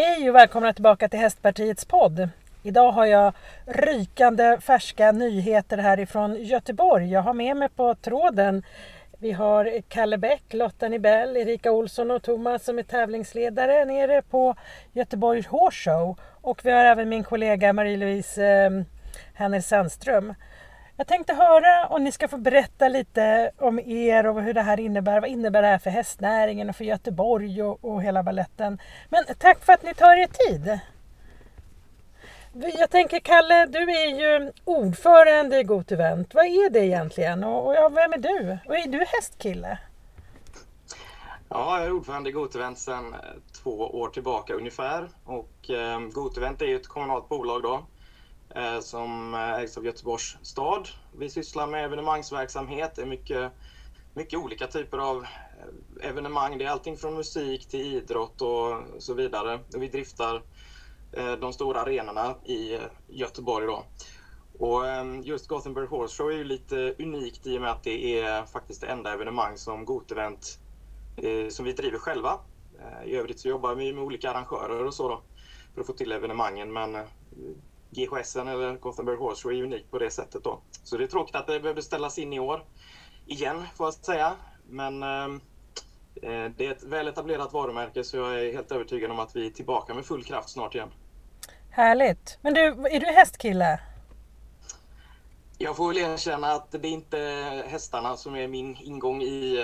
Hej och välkomna tillbaka till Hästpartiets podd. Idag har jag rykande färska nyheter härifrån Göteborg. Jag har med mig på tråden vi har Kalle Bäck, Lotta Nibell, Erika Olsson och Thomas som är tävlingsledare nere på Göteborgs Horse Show. Och vi har även min kollega Marie-Louise eh, Henner Sandström. Jag tänkte höra om ni ska få berätta lite om er och hur det här innebär. Vad innebär det här för hästnäringen och för Göteborg och, och hela balletten. Men tack för att ni tar er tid. Jag tänker Kalle, du är ju ordförande i Gotevent. Vad är det egentligen? Och, och ja, vem är du? Och är du hästkille? Ja, jag är ordförande i Gotevent sedan eh, två år tillbaka ungefär. Och eh, Gotevent är ju ett kommunalt bolag då Eh, som eh, ägs av Göteborgs stad. Vi sysslar med evenemangsverksamhet. Det är mycket, mycket olika typer av eh, evenemang. Det är allting från musik till idrott och så vidare. Vi driftar de stora arenorna i Göteborg. Då. Och ehm, just Gothenburg Horse Show är ju lite unikt i och med att det är faktiskt det enda evenemang som Gotevent som vi driver själva. I övrigt så jobbar vi med olika arrangörer och så då för att få till evenemangen men GHS eller Gothenburg Horse Show är unik på det sättet då. Så det är tråkigt att det behöver ställas in i år igen får jag säga. Men ehm, Eh, det är ett väl etablerat varumärke så jag är helt övertygad om att vi är tillbaka med full kraft snart igen. Härligt! Men du, är du hästkille? Jag får väl erkänna att det är inte hästarna som är min ingång i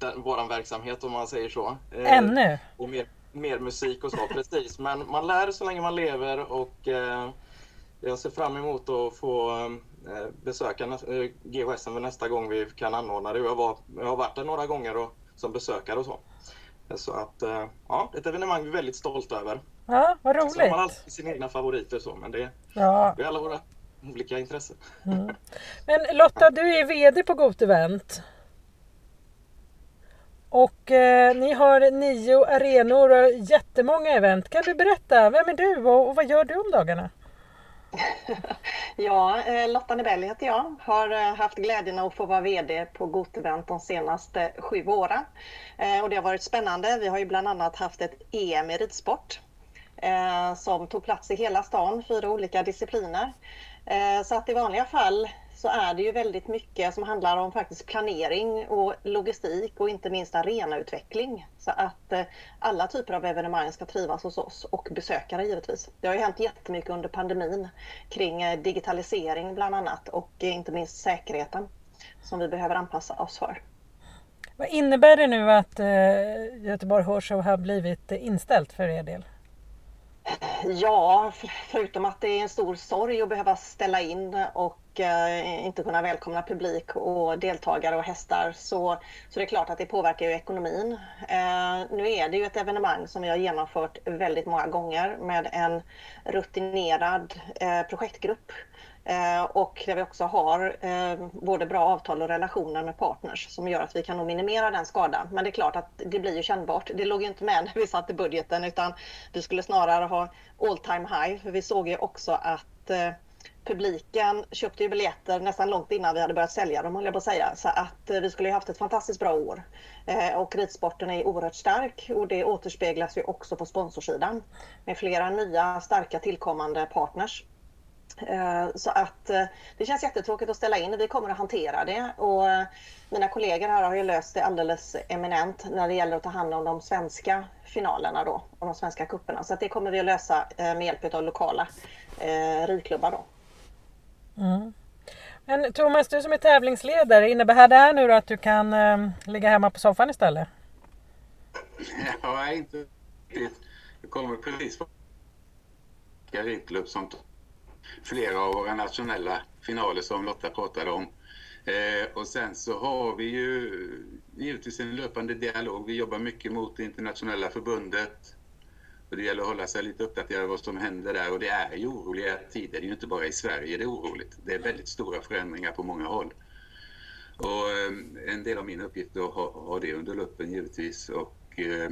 eh, vår verksamhet om man säger så. Eh, Ännu? Och mer, mer musik och så, precis. Men man lär så länge man lever och eh, jag ser fram emot att få eh, besöka eh, GHS nästa gång vi kan anordna det. Jag, var, jag har varit där några gånger och som besökare och så. Så att, eh, ja, ett evenemang vi är väldigt stolta över. Ja, vad roligt. Så har man alltid sina egna favoriter så, men det, ja. det är alla våra olika intressen. Mm. Men Lotta, du är VD på Got Event. Och eh, ni har nio arenor och jättemånga event. Kan du berätta, vem är du och, och vad gör du om dagarna? ja, eh, Lotta Nebelli heter jag. Har eh, haft glädjen att få vara VD på Gotevent de senaste sju åren. Eh, och det har varit spännande. Vi har ju bland annat haft ett EM i ridsport eh, som tog plats i hela stan, fyra olika discipliner. Eh, så att i vanliga fall så är det ju väldigt mycket som handlar om faktiskt planering och logistik och inte minst arenautveckling. Så att eh, alla typer av evenemang ska trivas hos oss och besökare givetvis. Det har ju hänt jättemycket under pandemin kring eh, digitalisering bland annat och eh, inte minst säkerheten som vi behöver anpassa oss för. Vad innebär det nu att eh, Göteborg Horse Show har blivit inställt för er del? Ja, förutom att det är en stor sorg att behöva ställa in och eh, inte kunna välkomna publik och deltagare och hästar så, så det är klart att det påverkar ju ekonomin. Eh, nu är det ju ett evenemang som vi har genomfört väldigt många gånger med en rutinerad eh, projektgrupp Eh, och där vi också har eh, både bra avtal och relationer med partners som gör att vi kan minimera den skadan. Men det är klart att det blir ju kännbart. Det låg ju inte med när vi satte budgeten utan vi skulle snarare ha all time high. För vi såg ju också att eh, publiken köpte ju biljetter nästan långt innan vi hade börjat sälja dem, jag på att säga. Så att eh, vi skulle ju haft ett fantastiskt bra år. Eh, och ridsporten är oerhört stark och det återspeglas ju också på sponsorsidan med flera nya starka tillkommande partners. Eh, så att eh, det känns jättetråkigt att ställa in. Vi kommer att hantera det och eh, mina kollegor här har ju löst det alldeles eminent när det gäller att ta hand om de svenska finalerna då och de svenska kupperna. Så att det kommer vi att lösa med hjälp av lokala ridklubbar då. Mm. Men Thomas, du som är tävlingsledare, innebär det här nu att du kan äh, ligga hemma på soffan istället? Ja, inte riktigt. Jag kommer precis från ridklubb som flera av våra nationella finaler som Lotta pratade om. Eh, och sen så har vi ju givetvis en löpande dialog. Vi jobbar mycket mot det internationella förbundet. Och det gäller att hålla sig lite uppdaterad vad som händer där. Och det är ju oroliga tider. Det är ju inte bara i Sverige det är oroligt. Det är väldigt stora förändringar på många håll. Och eh, en del av min uppgift är att ha, ha det under luppen givetvis. Och eh,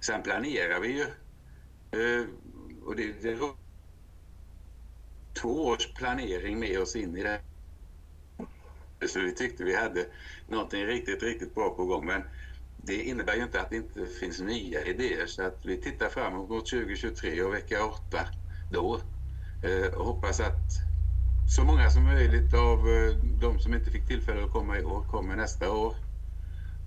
sen planerar vi ju. Eh, och det, det två års planering med oss in i det. Så vi tyckte vi hade någonting riktigt, riktigt bra på gång. Men det innebär ju inte att det inte finns nya idéer så att vi tittar framåt mot 2023 och vecka 8 då eh, och hoppas att så många som möjligt av eh, de som inte fick tillfälle att komma i år kommer nästa år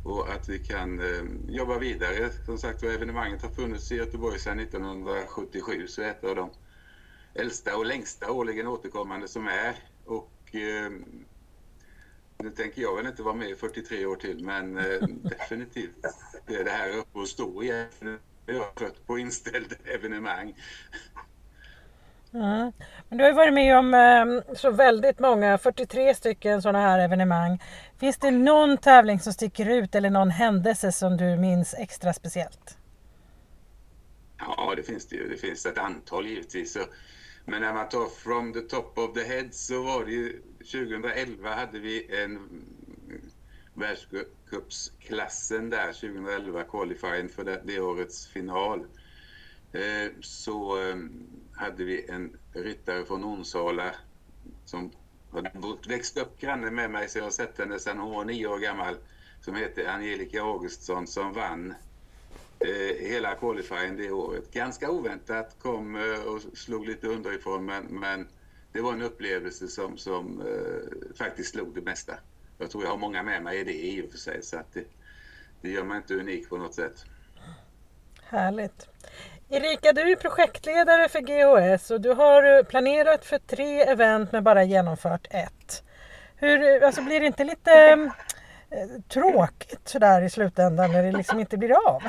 och att vi kan eh, jobba vidare. Som sagt evenemanget har funnits i Göteborg sedan 1977 så är ett av de äldsta och längsta årligen återkommande som är och eh, nu tänker jag väl inte vara med i 43 år till, men eh, definitivt det är det här uppe och stå igen. Jag har trött på inställda evenemang. Mm. Men du har ju varit med om eh, så väldigt många, 43 stycken sådana här evenemang. Finns det någon tävling som sticker ut eller någon händelse som du minns extra speciellt? Ja, det finns det ju. Det finns ett antal givetvis. Men när man tar from the top of the head så var det ju 2011 hade vi en världscupsklassen där 2011 qualifying för det, det årets final. Eh, så eh, hade vi en ryttare från Onsala som hade växt upp granne med mig så jag har sett henne sedan hon var nio år gammal som heter Angelica Augustsson som vann Eh, hela qualifying det året. Ganska oväntat kom eh, och slog lite underifrån men, men det var en upplevelse som, som eh, faktiskt slog det mesta. Jag tror jag har många med mig i det i och för sig så att det, det gör mig inte unik på något sätt. Härligt. Erika, du är projektledare för GHS och du har eh, planerat för tre event men bara genomfört ett. Hur, alltså blir det inte lite tråkigt sådär i slutändan när det liksom inte blir av?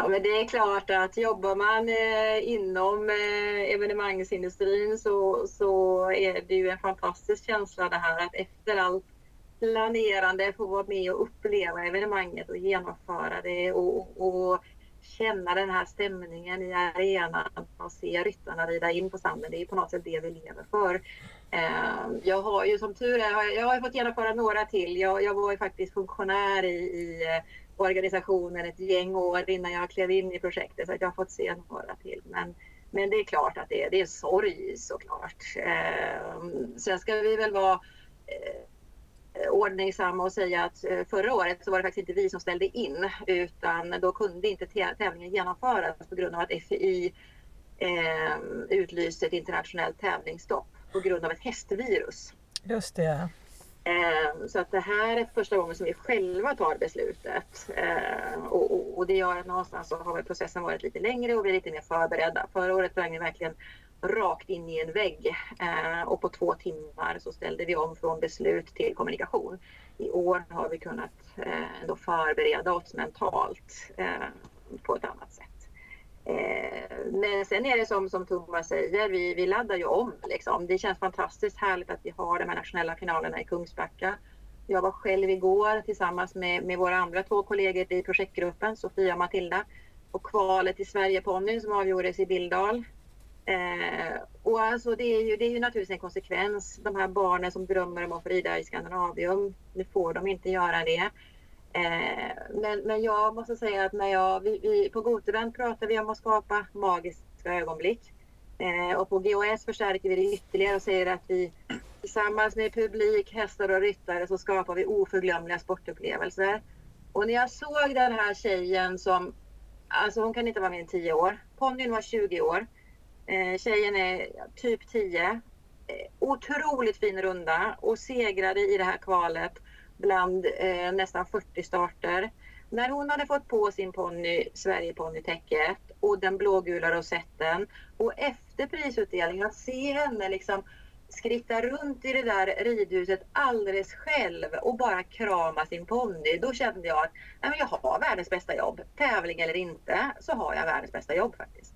Ja, men det är klart att jobbar man eh, inom eh, evenemangsindustrin så, så är det ju en fantastisk känsla det här att efter allt planerande få vara med och uppleva evenemanget och genomföra det och, och känna den här stämningen i arenan och se ryttarna rida in på sanden. Det är på något sätt det vi lever för. Ehm, jag har ju som tur är, jag har fått genomföra några till. Jag, jag var ju faktiskt funktionär i, i eh, organisationen ett gäng år innan jag klev in i projektet så att jag har fått se några till. Men, men det är klart att det är, det är sorg såklart. Eh, sen ska vi väl vara eh, ordningsamma och säga att eh, förra året så var det faktiskt inte vi som ställde in utan då kunde inte tävlingen genomföras på grund av att FI eh, utlyste ett internationellt tävlingsstopp på grund av ett hästvirus. Just det. Ehm, så att det här är första gången som vi själva tar beslutet. Ehm, och, och, och, det gör att någonstans så har processen varit lite längre och vi är lite mer förberedda. Förra året var vi verkligen rakt in i en vägg ehm, och på två timmar så ställde vi om från beslut till kommunikation. I år har vi kunnat eh, ändå förbereda oss mentalt på ett annat sätt. Eh, men sen är det som, som Thomas säger, vi, vi laddar ju om. Liksom. Det känns fantastiskt härligt att vi har de här nationella finalerna i Kungsbacka. Jag var själv igår tillsammans med, med våra andra två kollegor i projektgruppen, Sofia och Matilda, och kvalet till Sverigeponnyn som avgjordes i Bildal. Eh, och alltså det, är ju, det är ju naturligtvis en konsekvens. De här barnen som drömmer om att få rida i Skandinavium, nu får de inte göra det. Eh, men, men jag måste säga att när jag, vi, vi, på Gotevent pratar vi om att skapa magiska ögonblick. Eh, och på GOS förstärker vi det ytterligare och säger att vi tillsammans med publik, hästar och ryttare så skapar vi oförglömliga sportupplevelser. Och när jag såg den här tjejen som, alltså hon kan inte vara mer än 10 år. Ponnyn var 20 år. Eh, tjejen är typ 10. Eh, otroligt fin runda och segrade i det här kvalet bland eh, nästan 40 starter. När hon hade fått på sin ponny Sverigeponnytäcket och den blågula rosetten och efter prisutdelningen att se henne liksom skritta runt i det där ridhuset alldeles själv och bara krama sin ponny. Då kände jag att nej, men jag har världens bästa jobb. Tävling eller inte så har jag världens bästa jobb faktiskt.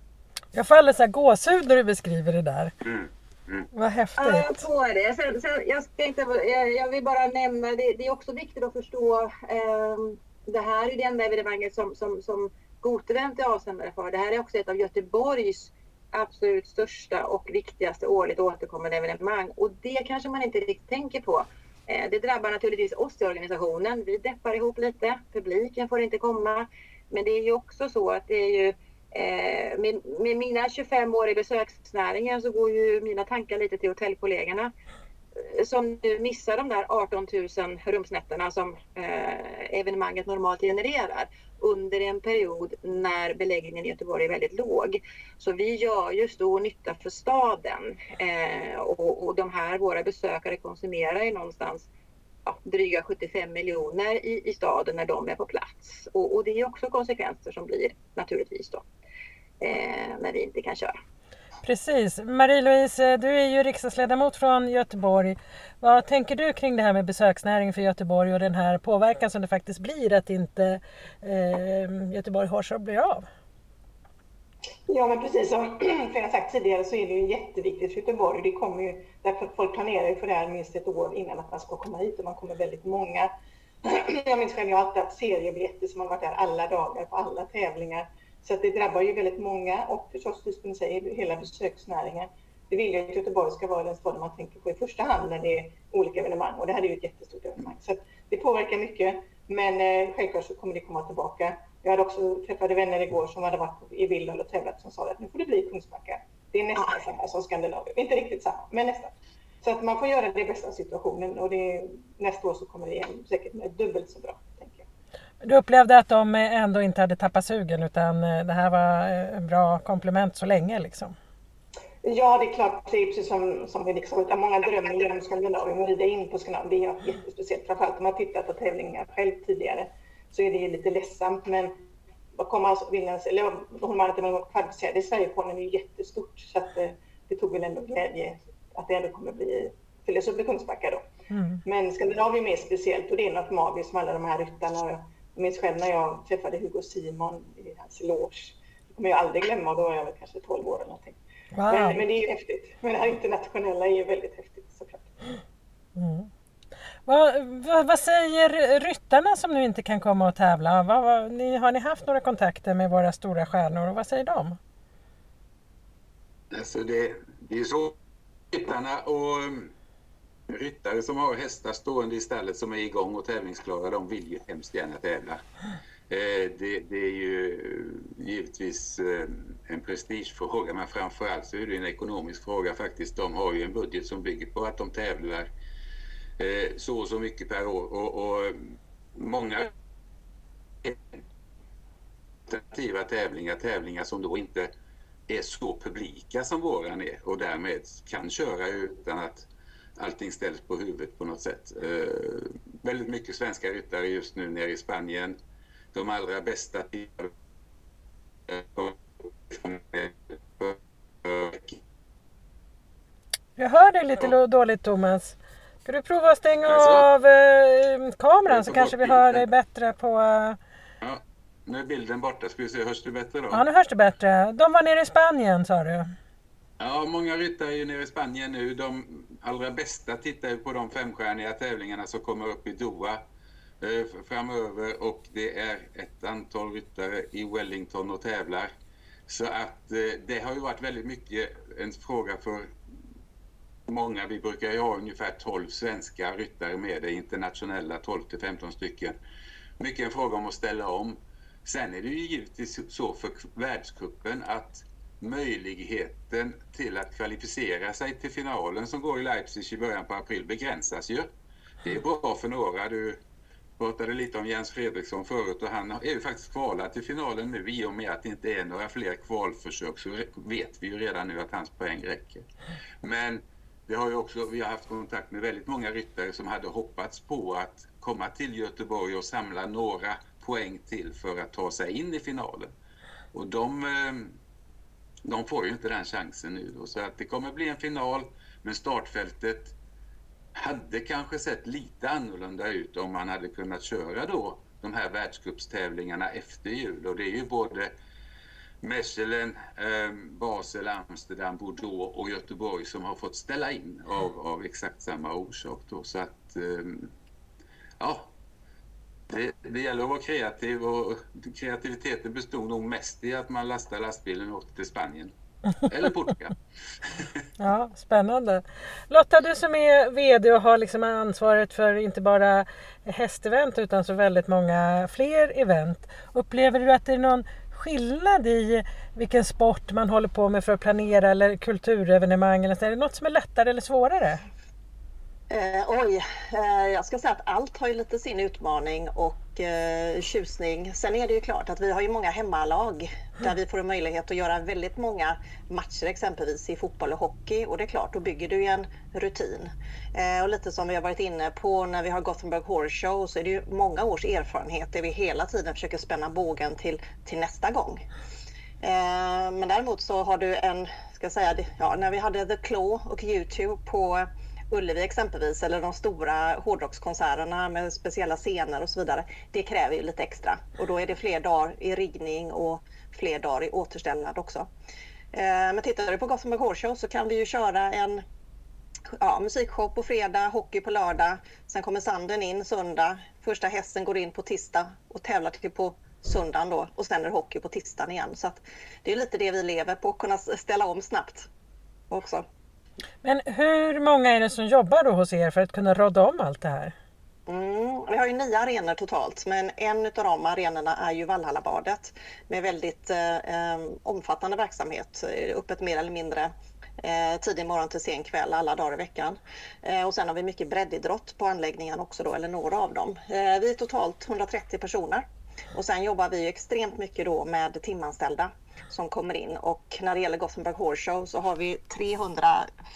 Jag får alldeles gåshud när du beskriver det där. Mm. Mm. Vad häftigt. Ja, jag får det. Sen, sen, jag, ska inte, jag, jag vill bara nämna, det, det är också viktigt att förstå eh, det här är det enda evenemanget som, som, som Gotevent är avsändare för. Det här är också ett av Göteborgs absolut största och viktigaste årligt återkommande evenemang. Och det kanske man inte riktigt tänker på. Eh, det drabbar naturligtvis oss i organisationen. Vi deppar ihop lite. Publiken får inte komma. Men det är ju också så att det är ju Eh, med, med, mina 25 år i besöksnäringen så går ju mina tankar lite till hotellkollegorna. Eh, som nu missar de där 18 000 rumsnätterna som eh, evenemanget normalt genererar under en period när beläggningen i Göteborg är väldigt låg. Så vi gör ju stor nytta för staden eh, och, och de här våra besökare konsumerar ju någonstans ja, dryga 75 miljoner i, i staden när de är på plats. Och, och det är också konsekvenser som blir naturligtvis då eh, när vi inte kan köra. Precis. Marie-Louise, du är ju riksdagsledamot från Göteborg. Vad tänker du kring det här med besöksnäringen för Göteborg och den här påverkan som det faktiskt blir att inte eh, Göteborg Horse blir av? Ja, men precis som flera sagt tidigare så är det ju jätteviktigt för Göteborg. Det kommer ju, därför folk planerar ju för det här minst ett år innan att man ska komma hit och man kommer väldigt många. Jag minns själv, jag har alltid haft seriebiljetter som har varit där alla dagar på alla tävlingar. Så att det drabbar ju väldigt många och förstås, precis som säger, hela besöksnäringen. Det vill ju att Göteborg ska vara den staden man tänker på i första hand när det är olika evenemang och det här är ju ett jättestort evenemang. Så det påverkar mycket, men eh, självklart så kommer det komma tillbaka. Jag hade också träffade vänner igår som hade varit i Vildal och tävlat som sa att nu får det bli Kungsbacka. Det är nästan ah. samma som Skandinavien, inte riktigt samma, men nästan. Så att man får göra det bästa av situationen och det, nästa år så kommer det igen säkert med dubbelt så bra. Du upplevde att de ändå inte hade tappat sugen utan eh, det här var eh, bra komplement så länge liksom? Ja, det är klart, det är precis som, som vi liksom, många drömmer om Skandinavien och rida in på Skandinavien. Det är något jättespeciellt, framförallt om man tittat på tävlingar själv tidigare så är det lite ledsamt. Men vad kommer alltså vinna, eller inte med kvalificerad i Sverigepolen är ju jättestort så att det, det tog väl ändå glädje att det ändå kommer bli fyllas upp i Kungsbacka då. Mm. Men Skandinavien är mer speciellt och det är något magiskt med alla de här ryttarna jag minns själv när jag träffade Hugo Simon i hans loge. Det kommer jag aldrig glömma och då var jag väl kanske 12 år eller någonting. Wow. Men, men, det är ju häftigt. Men det här internationella är ju väldigt häftigt. Vad, vad, vad, säger ryttarna som nu inte kan komma och tävla? Vad, vad, ni, har ni haft några kontakter med våra stora stjärnor och vad säger de? Alltså det, det är så ryttarna och mm, ryttare som har hästar stående i stallet som är igång och tävlingsklara, de vill ju hemskt gärna tävla. Eh, det, det, är ju eh, givetvis eh, en prestigefråga men framförallt så är det en ekonomisk fråga faktiskt. De har ju en budget som bygger på att de tävlar eh, så och så mycket per år och, och eh, många alternativa tävlingar, tävlingar som då inte är så publika som våran är och därmed kan köra utan att allting ställs på huvudet på något sätt. Eh, väldigt mycket svenska ryttare just nu nere i Spanien. De allra bästa Jag hör dig lite dåligt Thomas. Ska du prova att stänga alltså, av eh, kameran så kanske vi hör dig bättre på... Ja, nu är bilden borta. Ska vi se, hörs det bättre då? Ja, nu hörs det bättre. De var nere i Spanien sa du? Ja, många ryttare är ju nere i Spanien nu. De allra bästa tittar ju på de femstjärniga tävlingarna som kommer upp i Doha eh, framöver och det är ett antal ryttare i Wellington och tävlar. Så att eh, det har ju varit väldigt mycket en fråga för många. Vi brukar ju ha ungefär 12 svenska ryttare med det internationella, 12 till 15 stycken. Mycket en fråga om att ställa om. Sen är det ju givetvis så för världskuppen att möjligheten till att kvalificera sig till finalen som går i Leipzig i början på april begränsas ju. Det är bra för några. Du pratade lite om Jens Fredriksson förut och han är ju faktiskt kvalad till finalen nu i och med att det inte är några fler kvalförsök så vet vi ju redan nu att hans poäng räcker. Men vi har ju också vi har haft kontakt med väldigt många ryttare som hade hoppats på att komma till Göteborg och samla några poäng till för att ta sig in i finalen. Och de eh, de får ju inte den chansen nu. Då. Så att det kommer bli en final, men startfältet hade kanske sett lite annorlunda ut om man hade kunnat köra då de här världscupstävlingarna efter jul. Och det är ju både Mechelen, eh, Basel, Amsterdam, Bordeaux och Göteborg som har fått ställa in av, av exakt samma orsak. Då. Så att, eh, ja, det, det, gäller att vara kreativ och kreativiteten bestod nog mest i att man lastar lastbilen och åkte till Spanien. Eller Portugal. ja, spännande. Lotta, du som är VD och har liksom ansvaret för inte bara hästevent utan så väldigt många fler event. Upplever du att det är någon skillnad i vilken sport man håller på med för att planera eller kulturevenemang? Eller så? Är det något som är lättare eller svårare? Eh, oj, eh, jag ska säga att allt har ju lite sin utmaning och eh, tjusning. Sen är det ju klart att vi har ju många hemmalag där vi får en möjlighet att göra väldigt många matcher exempelvis i fotboll och hockey och det är klart, då bygger du ju en rutin. Eh, och lite som vi har varit inne på när vi har Gothenburg Horse Show så är det ju många års erfarenhet där vi hela tiden försöker spänna bågen till, till nästa gång. Eh, men däremot så har du en, ska jag säga, ja, när vi hade The Claw och Youtube på Ullevi exempelvis eller de stora hårdrockskonserterna med speciella scener och så vidare. Det kräver ju lite extra och då är det fler dagar i riggning och fler dagar i återställnad också. Eh, men tittar du på Gothenburg Horse Show så kan vi ju köra en ja, musikshow på fredag, hockey på lördag. Sen kommer sanden in söndag. Första hästen går in på tisdag och tävlar till på söndagen då och sen är det hockey på tisdagen igen. Så att det är lite det vi lever på, att kunna ställa om snabbt också. Men hur många är det som jobbar då hos er för att kunna råda om allt det här? Mm, vi har ju nio arenor totalt, men en av de arenorna är ju Vallhallabadet med väldigt eh, eh omfattande verksamhet, eh, öppet mer eller mindre eh, tidig morgon till sen kväll alla dagar i veckan. Eh, och sen har vi mycket breddidrott på anläggningen också då, eller några av dem. Eh, vi är totalt 130 personer och sen jobbar vi extremt mycket då med timanställda som kommer in och när det gäller Gothenburg Horse Show så har vi 300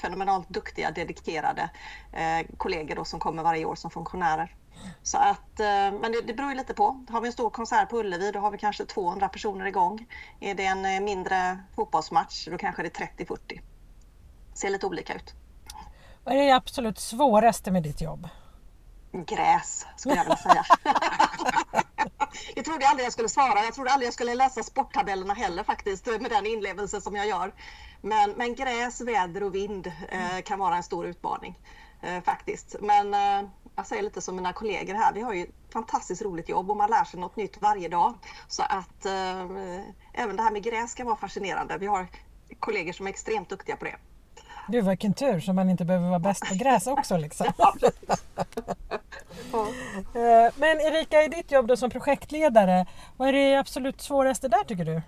fenomenalt duktiga dedikerade eh, kollegor då som kommer varje år som funktionärer. Så att, eh, men det, det beror ju lite på. Har vi en stor konsert på Ullevi då har vi kanske 200 personer igång. Är det en eh, mindre fotbollsmatch då kanske det är 30-40. Ser lite olika ut. Vad är det absolut svåraste med ditt jobb? Gräs, skulle jag vilja säga. det trodde jag aldrig jag skulle svara. Jag trodde aldrig jag skulle läsa sporttabellerna heller faktiskt med den inlevelse som jag gör. Men, men gräs, väder och vind eh, kan vara en stor utmaning eh, faktiskt. Men eh, jag säger lite som mina kollegor här, vi har ju ett fantastiskt roligt jobb och man lär sig något nytt varje dag. Så att eh, även det här med gräs kan vara fascinerande. Vi har kollegor som är extremt duktiga på det. Gud vilken tur så man inte behöver vara bäst på gräs också liksom. Eh, men Erika, i ditt jobb då som projektledare, vad är det absolut svåraste där tycker du?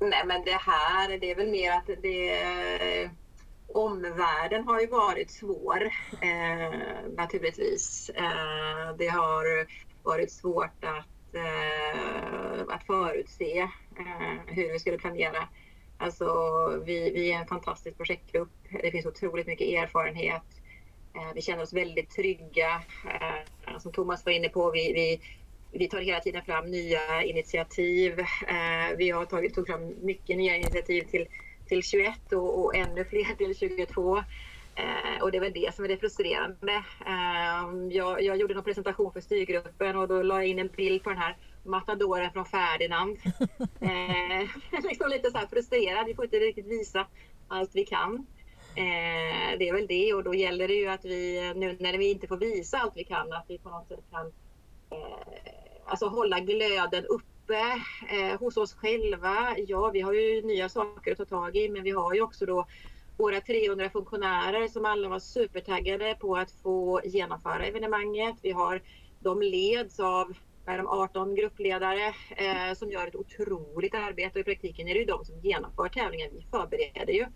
Nej men det här, det är väl mer att det omvärlden har ju varit svår eh, naturligtvis. Eh, det har varit svårt att, Eh, att förutse eh, hur vi skulle planera Alltså, vi, vi är en fantastisk projektgrupp. Det finns otroligt mycket erfarenhet. Eh, vi känner oss väldigt trygga. Eh, som Thomas var inne på, vi, vi, vi tar hela tiden fram nya initiativ. Eh, vi har tagit tog fram mycket nya initiativ till, till 21 och, och ännu fler till 22 och det är väl det som är det frustrerande. jag, jag gjorde en presentation för styrgruppen och då la jag in en bild på den här matadoren från Ferdinand. eh, liksom lite så här frustrerad, vi får inte riktigt visa allt vi kan. Eh, det är väl det och då gäller det ju att vi nu när vi inte får visa allt vi kan att vi på något sätt kan eh, alltså hålla glöden uppe eh, hos oss själva. Ja, vi har ju nya saker att ta tag i men vi har ju också då våra 300 funktionärer som alla var supertaggade på att få genomföra evenemanget. Vi har, de leds av är de 18 gruppledare eh, som gör ett otroligt arbete och i praktiken är det ju de som genomför tävlingen. Vi förbereder ju.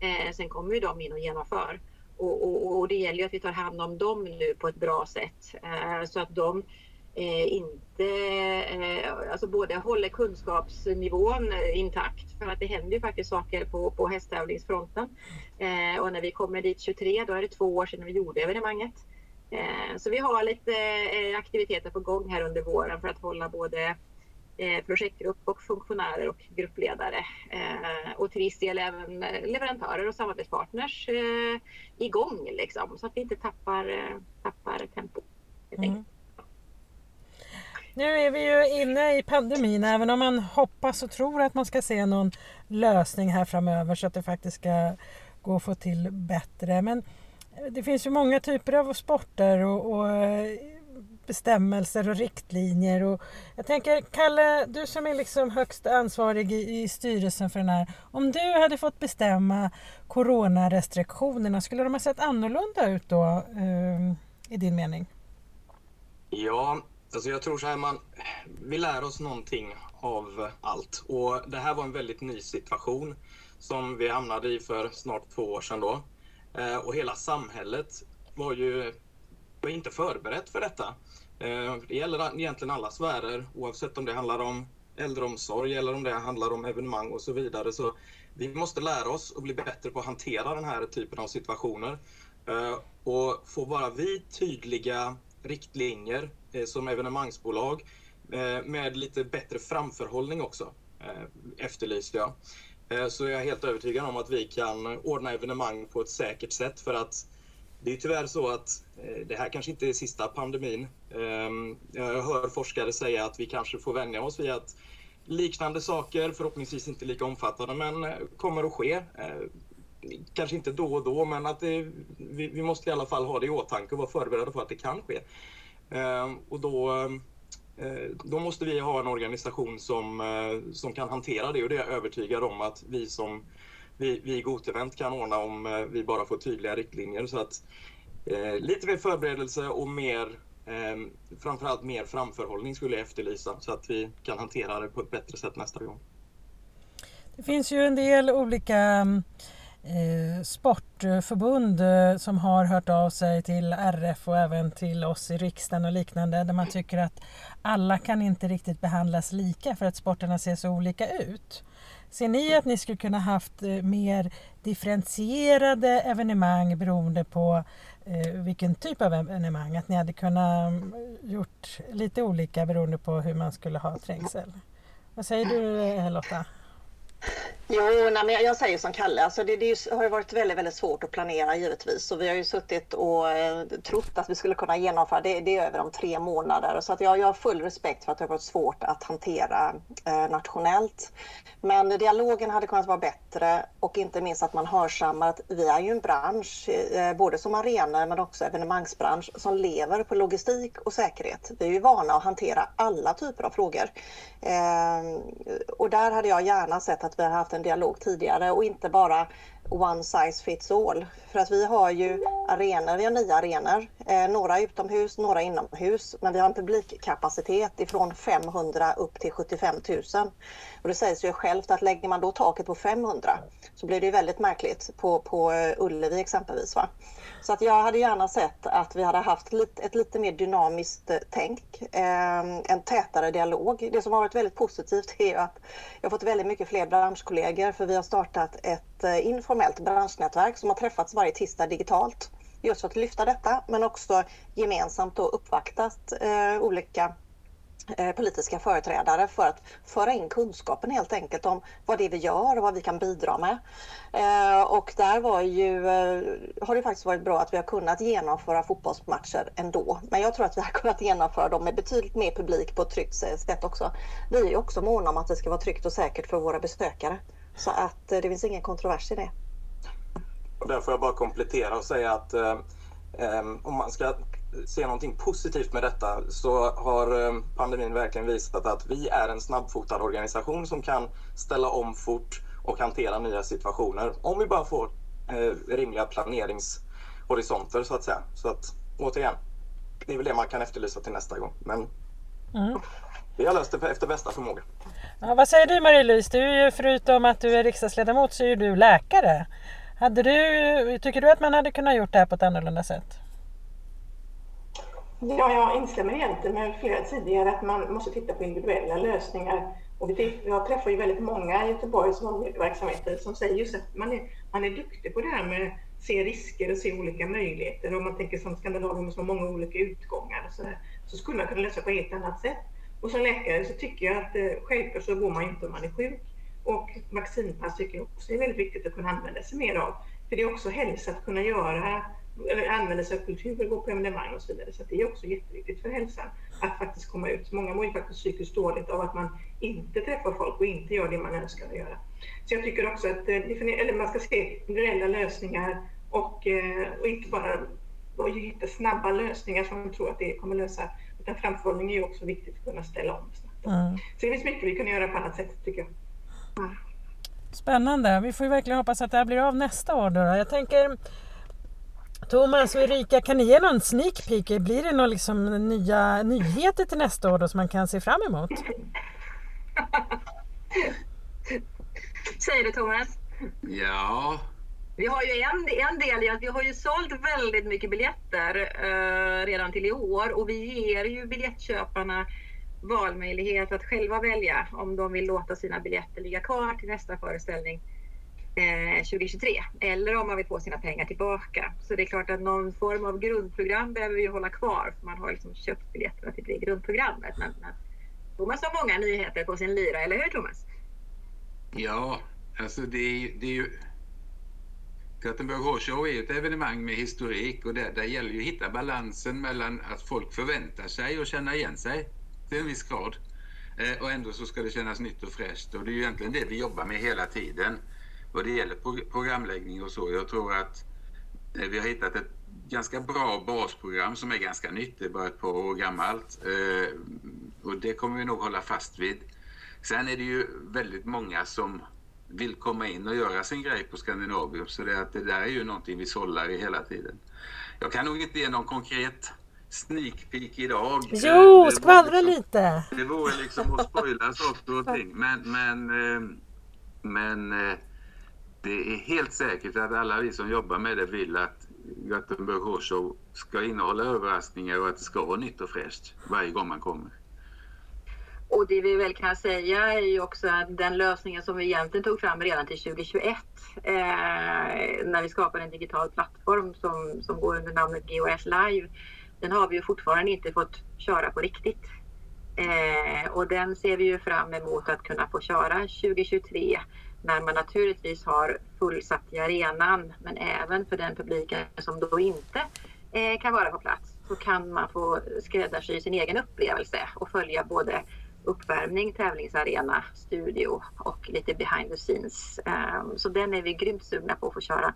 Eh, sen kommer ju de in och genomför. Och, och, och, det gäller ju att vi tar hand om dem nu på ett bra sätt eh, så att de inte, eh, alltså både håller kunskapsnivån intakt för att det händer ju faktiskt saker på, på hästtävlingsfronten. Eh, och när vi kommer dit 23 då är det två år sedan vi gjorde evenemanget. Eh, så vi har lite eh, aktiviteter på gång här under våren för att hålla både eh, projektgrupp och funktionärer och gruppledare och till viss del även leverantörer och samarbetspartners igång liksom, så att vi inte tappar, tappar tempo. Mm. Nu är vi ju inne i pandemin även om man hoppas och tror att man ska se någon lösning här framöver så att det faktiskt ska gå att få till bättre. Men det finns ju många typer av sporter och, och eh, bestämmelser och riktlinjer. Och jag tänker, Kalle, du som är liksom högst ansvarig i, i styrelsen för den här. Om du hade fått bestämma coronarestriktionerna, skulle de ha sett annorlunda ut då eh, i din mening? Ja, alltså jag tror så här, man, vi lär oss någonting av allt och det här var en väldigt ny situation. som vi hamnade i för snart två år sedan då. Eh, och hela samhället var ju var inte förberett för detta. Eh, det gäller egentligen alla sfärer oavsett om det handlar om äldreomsorg eller om det handlar om evenemang och så vidare. Så vi måste lära oss och bli bättre på att hantera den här typen av situationer. Eh, och får bara vi tydliga riktlinjer eh, som evenemangsbolag eh, med lite bättre framförhållning också, eh, efterlyste jag. Så jag är helt övertygad om att vi kan ordna evenemang på ett säkert sätt för att det är tyvärr så att eh, det här kanske inte är sista pandemin. Ehm, jag hör forskare säga att vi kanske får vänja oss vid att liknande saker, förhoppningsvis inte lika omfattande, men eh, kommer att ske. Kanske inte då och då, men att det, vi, vi, måste i alla fall ha det i åtanke och vara förberedda på att det kan ske. Ehm, och då, eh, då måste vi ha en organisation som, eh, som kan hantera det och det är jag övertygad om att vi som vi, vi i Gotevent kan ordna om eh, vi bara får tydliga riktlinjer. Så att, eh, lite mer förberedelse och mer, eh, framförallt mer framförhållning skulle jag efterlysa så att vi kan hantera det på ett bättre sätt nästa gång. Det finns ju en del olika mm, Eh, sportförbund eh, som har hört av sig till RF och även till oss i riksdagen och liknande där man tycker att alla kan inte riktigt behandlas lika för att sporterna ser så olika ut. Ser ni att ni skulle kunna haft eh, mer differentierade evenemang beroende på vilken typ av evenemang? Att ni hade kunnat mm, gjort lite olika beroende på hur man skulle ha trängsel? Vad säger du Lotta? Jo, nej, men jag säger som Kalle, alltså det, det har ju varit väldigt, väldigt svårt att planera givetvis. Så vi har ju suttit och eh, trott att vi skulle kunna genomföra det, det är över om tre månader. Så att jag, jag har full respekt för att det har varit svårt att hantera eh, nationellt. Men dialogen hade kunnat vara bättre och inte minst att man hörsammar att vi är ju en bransch, eh, både som arenor men också evenemangsbransch, som lever på logistik och säkerhet. Vi är ju vana att hantera alla typer av frågor. Eh, och där hade jag gärna sett att vi har haft en dialog tidigare och inte bara one size fits all. För att vi har ju arenor, vi har nio arenor, eh, några utomhus, några inomhus, men vi har en publikkapacitet ifrån 500 upp till 75 000. Och det sägs ju självt att lägger man då taket på 500 så blir det ju väldigt märkligt på, på eh, Ullevi exempelvis. Va? Så att jag hade gärna sett att vi hade haft lite, ett lite mer dynamiskt eh, tänk, eh, en tätare dialog. Det som har varit väldigt positivt är att jag har fått väldigt mycket fler branschkollegor för vi har startat ett eh, informellt branschnätverk som har träffats varje tisdag digitalt just för att lyfta detta men också gemensamt då uppvaktat eh, olika Eh, politiska företrädare för att föra in kunskapen helt enkelt om vad det är vi gör och vad vi kan bidra med. Eh, och där var ju, eh, har det faktiskt varit bra att vi har kunnat genomföra fotbollsmatcher ändå. Men jag tror att vi har kunnat genomföra dem med betydligt mer publik på ett tryggt sätt också. Vi är ju också måna om att det ska vara tryggt och säkert för våra besökare. Så att det finns ingen kontrovers i det. Och där får jag bara komplettera och säga att eh, om man ska se någonting positivt med detta så har eh, pandemin verkligen visat att vi är en snabbfotad organisation som kan ställa om fort och hantera nya situationer om vi bara får eh, rimliga planeringshorisonter så att säga. Så att återigen, det är väl det man kan efterlysa till nästa gång. Men mm. vi har löst det efter bästa förmåga. Ja, vad säger du Marie-Louise? Du är ju förutom att du är riksdagsledamot så är du läkare. Hade du, tycker du att man hade kunnat gjort det här på ett annorlunda sätt? Ja, jag instämmer egentligen med flera tidigare att man måste titta på individuella lösningar. Och jag träffar ju väldigt många i Göteborg som har verksamheter som säger just att man är, man är duktig på det här med att se risker och se olika möjligheter. Om man tänker som Skandinavien som har många olika utgångar och så, där, så skulle man kunna lösa på ett helt annat sätt. Och som läkare så tycker jag att eh, självklart så går man inte om man är sjuk. Och vaccinpass tycker jag också är väldigt viktigt att kunna använda sig mer av. För det är också hälsa att kunna göra använder sig av kultur, gå på evenemang och så vidare. Så det är också jätteviktigt för hälsan att faktiskt komma ut. Många mår ju faktiskt psykiskt dåligt av att man inte träffar folk och inte gör det man önskar att göra. Så jag tycker också att eh, eller man ska se individuella lösningar och, eh, och inte bara och hitta snabba lösningar som man tror att det kommer lösa. Utan framförhållning är ju också viktigt att kunna ställa om snabbt. Mm. Så det finns mycket vi kan göra på annat sätt tycker jag. Mm. Spännande. Vi får ju verkligen hoppas att det här blir av nästa år. Då. Jag tänker Thomas och Erika, kan ni ge någon sneak peek? Blir det några liksom nya nyheter till nästa år då som man kan se fram emot? Säger du Thomas? Ja. Vi har ju en, en del i att vi har ju sålt väldigt mycket biljetter eh, redan till i år och vi ger ju biljettköparna valmöjlighet att själva välja om de vill låta sina biljetter ligga kvar till nästa föreställning Eh, 2023 eller om man vill få sina pengar tillbaka. Så det är klart att någon form av grundprogram behöver vi hålla kvar för man har liksom köpt biljetterna till det grundprogrammet. Men, men Thomas har många nyheter på sin lyra, eller hur Thomas? Ja, alltså det är, det är ju... Gothenburg Horse Show är ett evenemang med historik och där, där gäller ju att hitta balansen mellan att folk förväntar sig och känna igen sig till en viss grad. Eh, och ändå så ska det kännas nytt och fräscht och det är ju egentligen det vi jobbar med hela tiden vad det gäller pro programläggning och så. Jag tror att eh, vi har hittat ett ganska bra basprogram som är ganska nytt, det är bara ett par år gammalt. Eh, och det kommer vi nog hålla fast vid. Sen är det ju väldigt många som vill komma in och göra sin grej på Skandinavium så det, att det där är ju någonting vi sållar i hela tiden. Jag kan nog inte ge någon konkret sneak peek idag. Jo, eh, skvallra liksom, lite! Det vore liksom att spoila saker och ting. Men, men, men det är helt säkert att alla vi som jobbar med det vill att Göteborg Horse Show ska innehålla överraskningar och att det ska vara nytt och fräscht varje gång man kommer. Och det vi väl kan säga är ju också att den lösningen som vi egentligen tog fram redan till 2021 eh, när vi skapade en digital plattform som, som går under namnet GOS Live. Den har vi ju fortfarande inte fått köra på riktigt. Eh, och den ser vi ju fram emot att kunna få köra 2023 när man naturligtvis har fullsatt i arenan men även för den publiken som då inte eh, kan vara på plats så kan man få skräddarsy sin egen upplevelse och följa både uppvärmning, tävlingsarena, studio och lite behind the scenes. Um, så den är vi grymt sugna på att få köra.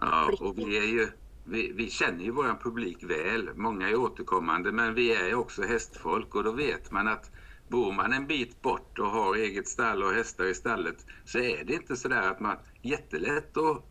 Ja, och vi, är ju, vi, vi känner ju vår publik väl. Många är återkommande men vi är också hästfolk och då vet man att Bor man en bit bort och har eget stall och hästar i stallet så är det inte så där att man jättelätt att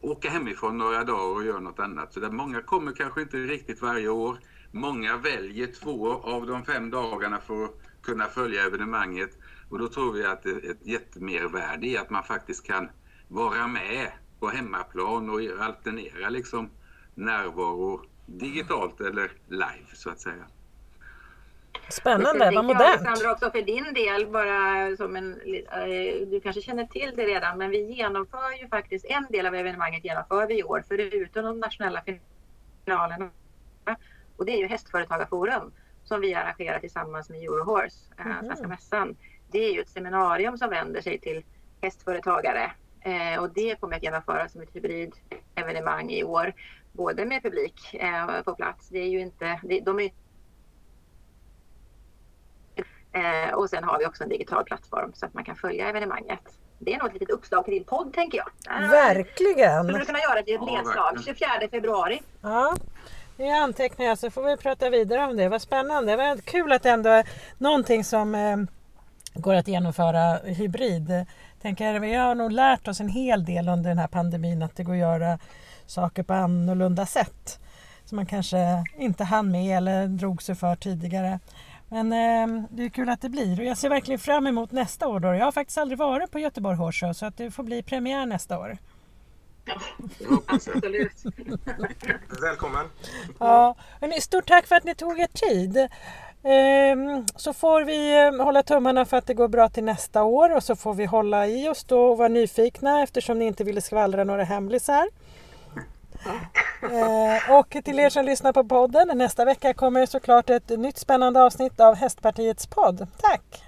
åka hemifrån några dagar och göra något annat. Så där många kommer kanske inte riktigt varje år. Många väljer två av de fem dagarna för att kunna följa evenemanget och då tror vi att det är ett jättemervärde i att man faktiskt kan vara med på hemmaplan och alternera liksom närvaro digitalt eller live så att säga. Spännande, vad modernt. Alexandra också för din del, bara som en, eh, du kanske känner till det redan, men vi genomför ju faktiskt en del av evenemanget genomför vi i år, förutom de nationella finalerna. Och det är ju Hästföretagarforum som vi arrangerar tillsammans med Eurohorse, mm. Svenska Mässan. Det är ju ett seminarium som vänder sig till hästföretagare eh, och det kommer att genomföras som ett hybridevenemang i år, både med publik eh, på plats. Det är ju inte, det, de är Eh, och sen har vi också en digital plattform så att man kan följa evenemanget. Det är nog ett litet uppslag till din podd tänker jag. Äh, Verkligen! Skulle du kunna göra det ett nedslag 24 februari. Ja. Det antecknar jag så får vi prata vidare om det. Vad spännande. Det var kul att det ändå är någonting som eh, går att genomföra hybrid. Tänker, vi har nog lärt oss en hel del under den här pandemin att det går att göra saker på annorlunda sätt. Som man kanske inte hann med eller drog sig för tidigare. Men eh, det är kul att det blir och jag ser verkligen fram emot nästa år. Då. Jag har faktiskt aldrig varit på Göteborg Horse så att det får bli premiär nästa år. Ja, absolut. Välkommen! Ja, hörni, stort tack för att ni tog er tid. Ehm, så får vi eh, hålla tummarna för att det går bra till nästa år och så får vi hålla i oss då och vara nyfikna eftersom ni inte ville skvallra några hemlisar. Eh, och till er som lyssnar på podden, nästa vecka kommer såklart ett nytt spännande avsnitt av Hästpartiets podd. Tack!